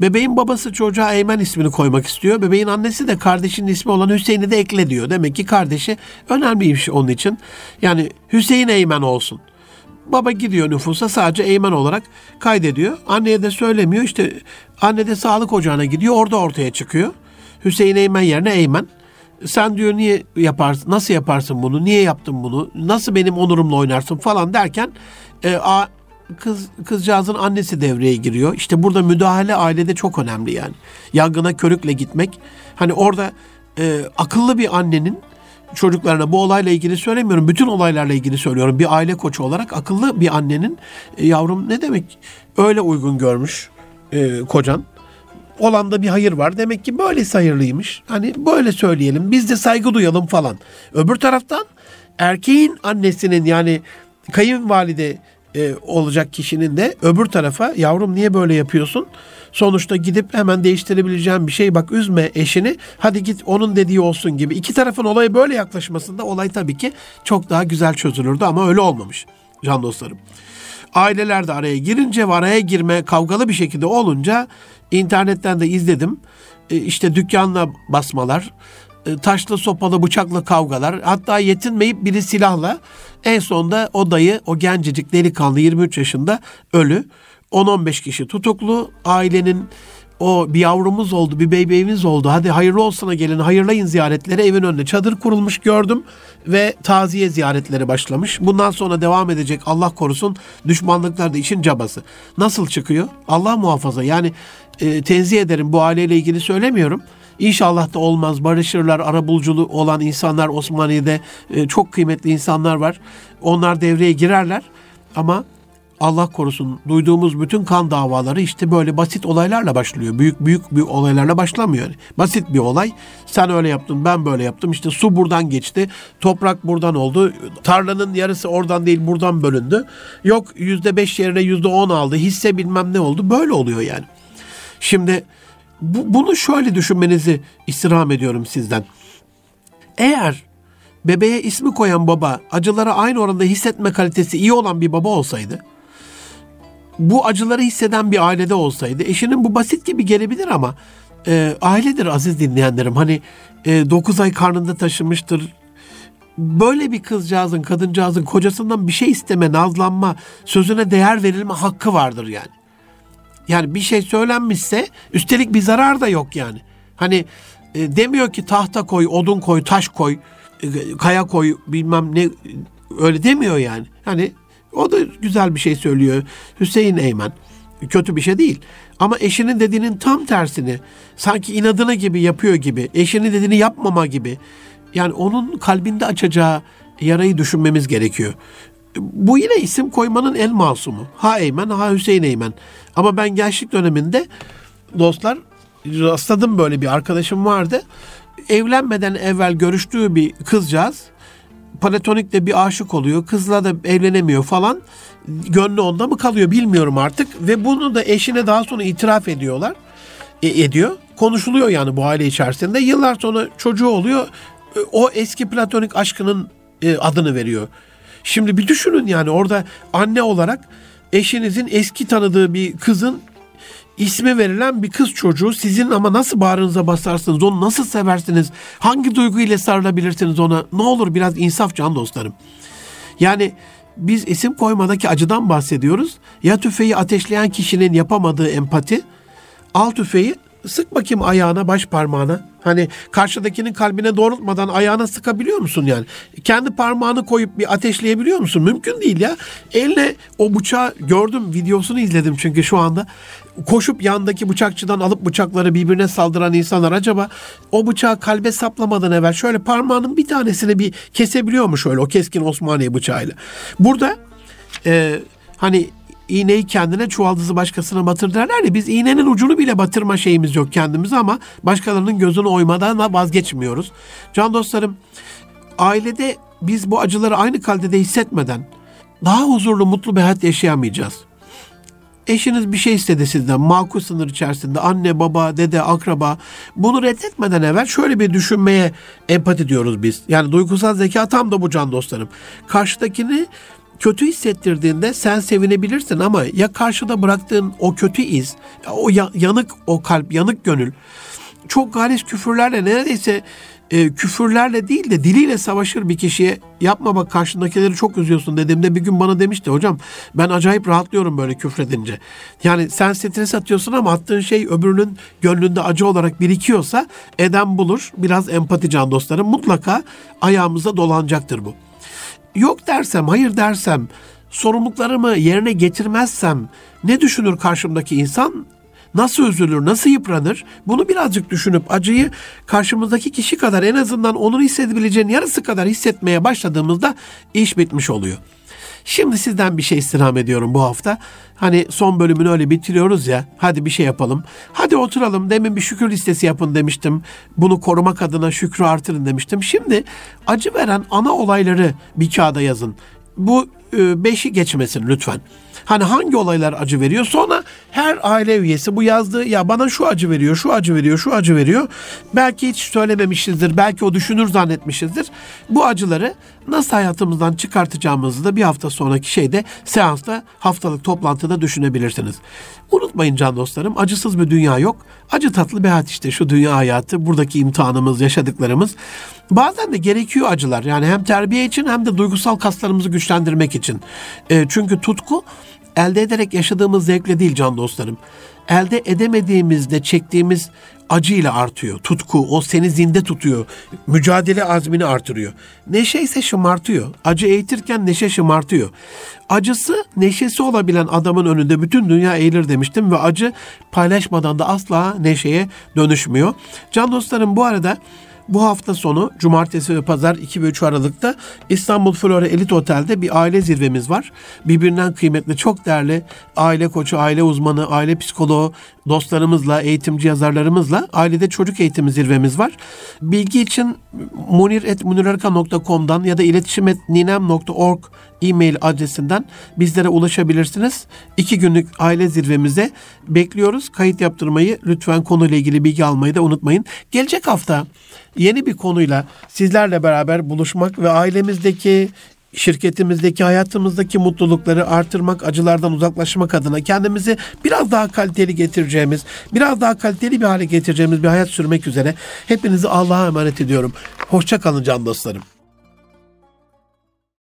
Bebeğin babası çocuğa Eymen ismini koymak istiyor. Bebeğin annesi de kardeşinin ismi olan Hüseyin'i de ekle diyor. Demek ki kardeşi önemliymiş onun için. Yani Hüseyin Eymen olsun. Baba gidiyor nüfusa sadece Eymen olarak kaydediyor. Anneye de söylemiyor. İşte anne de sağlık ocağına gidiyor. Orada ortaya çıkıyor. Hüseyin Eymen yerine Eymen. Sen diyor niye yaparsın, nasıl yaparsın bunu, niye yaptın bunu, nasıl benim onurumla oynarsın falan derken e, kız kızcağızın annesi devreye giriyor. İşte burada müdahale ailede çok önemli yani. Yangına körükle gitmek. Hani orada e, akıllı bir annenin çocuklarına bu olayla ilgili söylemiyorum. Bütün olaylarla ilgili söylüyorum. Bir aile koçu olarak akıllı bir annenin e, yavrum ne demek öyle uygun görmüş e, kocan. Olanda bir hayır var. Demek ki böyle hayırlıymış. Hani böyle söyleyelim. Biz de saygı duyalım falan. Öbür taraftan erkeğin annesinin yani kayınvalide e, olacak kişinin de öbür tarafa yavrum niye böyle yapıyorsun? Sonuçta gidip hemen değiştirebileceğim bir şey bak üzme eşini hadi git onun dediği olsun gibi. iki tarafın olaya böyle yaklaşmasında olay tabii ki çok daha güzel çözülürdü ama öyle olmamış can dostlarım. Aileler de araya girince ve araya girme kavgalı bir şekilde olunca internetten de izledim. E, işte dükkanla basmalar, e, taşlı sopalı bıçaklı kavgalar hatta yetinmeyip biri silahla en sonunda o dayı o gencecik delikanlı 23 yaşında ölü 10-15 kişi tutuklu ailenin o bir yavrumuz oldu, bir bebeğimiz oldu. Hadi hayırlı olsuna gelin, hayırlayın ziyaretleri. Evin önüne çadır kurulmuş gördüm ve taziye ziyaretleri başlamış. Bundan sonra devam edecek Allah korusun düşmanlıklar da işin cabası. Nasıl çıkıyor? Allah muhafaza. Yani e, tenzih ederim bu aileyle ilgili söylemiyorum. İnşallah da olmaz. Barışırlar, arabuluculu olan insanlar Osmaniye'de e, çok kıymetli insanlar var. Onlar devreye girerler. Ama Allah korusun duyduğumuz bütün kan davaları işte böyle basit olaylarla başlıyor. Büyük büyük büyük olaylarla başlamıyor. Basit bir olay. Sen öyle yaptın, ben böyle yaptım. İşte su buradan geçti, toprak buradan oldu. Tarlanın yarısı oradan değil buradan bölündü. Yok yüzde beş yerine yüzde on aldı. Hisse bilmem ne oldu. Böyle oluyor yani. Şimdi bu, bunu şöyle düşünmenizi istirham ediyorum sizden. Eğer bebeğe ismi koyan baba acıları aynı oranda hissetme kalitesi iyi olan bir baba olsaydı, bu acıları hisseden bir ailede olsaydı, eşinin bu basit gibi gelebilir ama e, ailedir aziz dinleyenlerim. Hani e, 9 ay karnında taşımıştır, böyle bir kızcağızın, kadıncağızın kocasından bir şey isteme, nazlanma, sözüne değer verilme hakkı vardır yani. Yani bir şey söylenmişse üstelik bir zarar da yok yani. Hani e, demiyor ki tahta koy, odun koy, taş koy, e, kaya koy bilmem ne öyle demiyor yani. Hani o da güzel bir şey söylüyor Hüseyin Eymen. Kötü bir şey değil. Ama eşinin dediğinin tam tersini sanki inadına gibi yapıyor gibi, eşinin dediğini yapmama gibi. Yani onun kalbinde açacağı yarayı düşünmemiz gerekiyor. Bu yine isim koymanın en masumu. Ha Eymen, ha Hüseyin Eymen. Ama ben gençlik döneminde dostlar rastladım böyle bir arkadaşım vardı. Evlenmeden evvel görüştüğü bir kızcağız platonikle bir aşık oluyor. Kızla da evlenemiyor falan. Gönlü onda mı kalıyor bilmiyorum artık. Ve bunu da eşine daha sonra itiraf ediyorlar. E, ediyor. Konuşuluyor yani bu aile içerisinde. Yıllar sonra çocuğu oluyor. E, o eski platonik aşkının e, adını veriyor. Şimdi bir düşünün yani orada anne olarak eşinizin eski tanıdığı bir kızın ismi verilen bir kız çocuğu sizin ama nasıl bağrınıza basarsınız, onu nasıl seversiniz, hangi duyguyla sarılabilirsiniz ona ne olur biraz insaf can dostlarım. Yani biz isim koymadaki acıdan bahsediyoruz. Ya tüfeği ateşleyen kişinin yapamadığı empati, al tüfeği sık bakayım ayağına, baş parmağına. Hani karşıdakinin kalbine doğrultmadan ayağına sıkabiliyor musun yani? Kendi parmağını koyup bir ateşleyebiliyor musun? Mümkün değil ya. Elle o bıçağı gördüm, videosunu izledim çünkü şu anda. Koşup yandaki bıçakçıdan alıp bıçakları birbirine saldıran insanlar acaba o bıçağı kalbe saplamadan evvel şöyle parmağının bir tanesini bir kesebiliyor mu şöyle o keskin Osmaniye bıçağıyla? Burada e, hani iğneyi kendine çuvaldızı başkasına batır derler ya biz iğnenin ucunu bile batırma şeyimiz yok kendimize ama başkalarının gözünü oymadan da vazgeçmiyoruz. Can dostlarım ailede biz bu acıları aynı kalitede hissetmeden daha huzurlu mutlu bir hayat yaşayamayacağız. Eşiniz bir şey istedi sizden makul sınır içerisinde anne baba dede akraba bunu reddetmeden evvel şöyle bir düşünmeye empati diyoruz biz. Yani duygusal zeka tam da bu can dostlarım. Karşıdakini kötü hissettirdiğinde sen sevinebilirsin ama ya karşıda bıraktığın o kötü iz, o ya- yanık o kalp, yanık gönül çok galis küfürlerle neredeyse e, küfürlerle değil de diliyle savaşır bir kişiye yapma bak karşındakileri çok üzüyorsun dediğimde bir gün bana demişti hocam ben acayip rahatlıyorum böyle küfredince. Yani sen stres atıyorsun ama attığın şey öbürünün gönlünde acı olarak birikiyorsa eden bulur. Biraz empati can dostlarım mutlaka ayağımıza dolanacaktır bu yok dersem, hayır dersem, sorumluluklarımı yerine getirmezsem ne düşünür karşımdaki insan? Nasıl üzülür, nasıl yıpranır? Bunu birazcık düşünüp acıyı karşımızdaki kişi kadar en azından onun hissedebileceğinin yarısı kadar hissetmeye başladığımızda iş bitmiş oluyor. Şimdi sizden bir şey istirham ediyorum bu hafta. Hani son bölümünü öyle bitiriyoruz ya. Hadi bir şey yapalım. Hadi oturalım. Demin bir şükür listesi yapın demiştim. Bunu korumak adına şükrü artırın demiştim. Şimdi acı veren ana olayları bir kağıda yazın. Bu e, beşi geçmesin lütfen. Hani hangi olaylar acı veriyor? Sonra her aile üyesi bu yazdığı ya bana şu acı veriyor, şu acı veriyor, şu acı veriyor. Belki hiç söylememişizdir, belki o düşünür zannetmişizdir. Bu acıları nasıl hayatımızdan çıkartacağımızı da bir hafta sonraki şeyde seansta haftalık toplantıda düşünebilirsiniz. Unutmayın can dostlarım acısız bir dünya yok. Acı tatlı bir hayat işte şu dünya hayatı, buradaki imtihanımız, yaşadıklarımız. Bazen de gerekiyor acılar. Yani hem terbiye için hem de duygusal kaslarımızı güçlendirmek için. E, çünkü tutku elde ederek yaşadığımız zevkle değil can dostlarım. Elde edemediğimizde çektiğimiz acıyla artıyor. Tutku o seni zinde tutuyor. Mücadele azmini artırıyor. Neşe ise şımartıyor. Acı eğitirken neşe şımartıyor. Acısı neşesi olabilen adamın önünde bütün dünya eğilir demiştim ve acı paylaşmadan da asla neşeye dönüşmüyor. Can dostlarım bu arada bu hafta sonu cumartesi ve pazar 2 ve 3 Aralık'ta İstanbul Flora Elit Otel'de bir aile zirvemiz var. Birbirinden kıymetli çok değerli aile koçu, aile uzmanı, aile psikoloğu dostlarımızla, eğitimci yazarlarımızla ailede çocuk eğitimi zirvemiz var. Bilgi için munir.munirarka.com'dan ya da iletişim.ninem.org e-mail adresinden bizlere ulaşabilirsiniz. İki günlük aile zirvemize bekliyoruz. Kayıt yaptırmayı lütfen konuyla ilgili bilgi almayı da unutmayın. Gelecek hafta yeni bir konuyla sizlerle beraber buluşmak ve ailemizdeki şirketimizdeki, hayatımızdaki mutlulukları artırmak, acılardan uzaklaşmak adına kendimizi biraz daha kaliteli getireceğimiz, biraz daha kaliteli bir hale getireceğimiz bir hayat sürmek üzere hepinizi Allah'a emanet ediyorum. Hoşça kalın can dostlarım.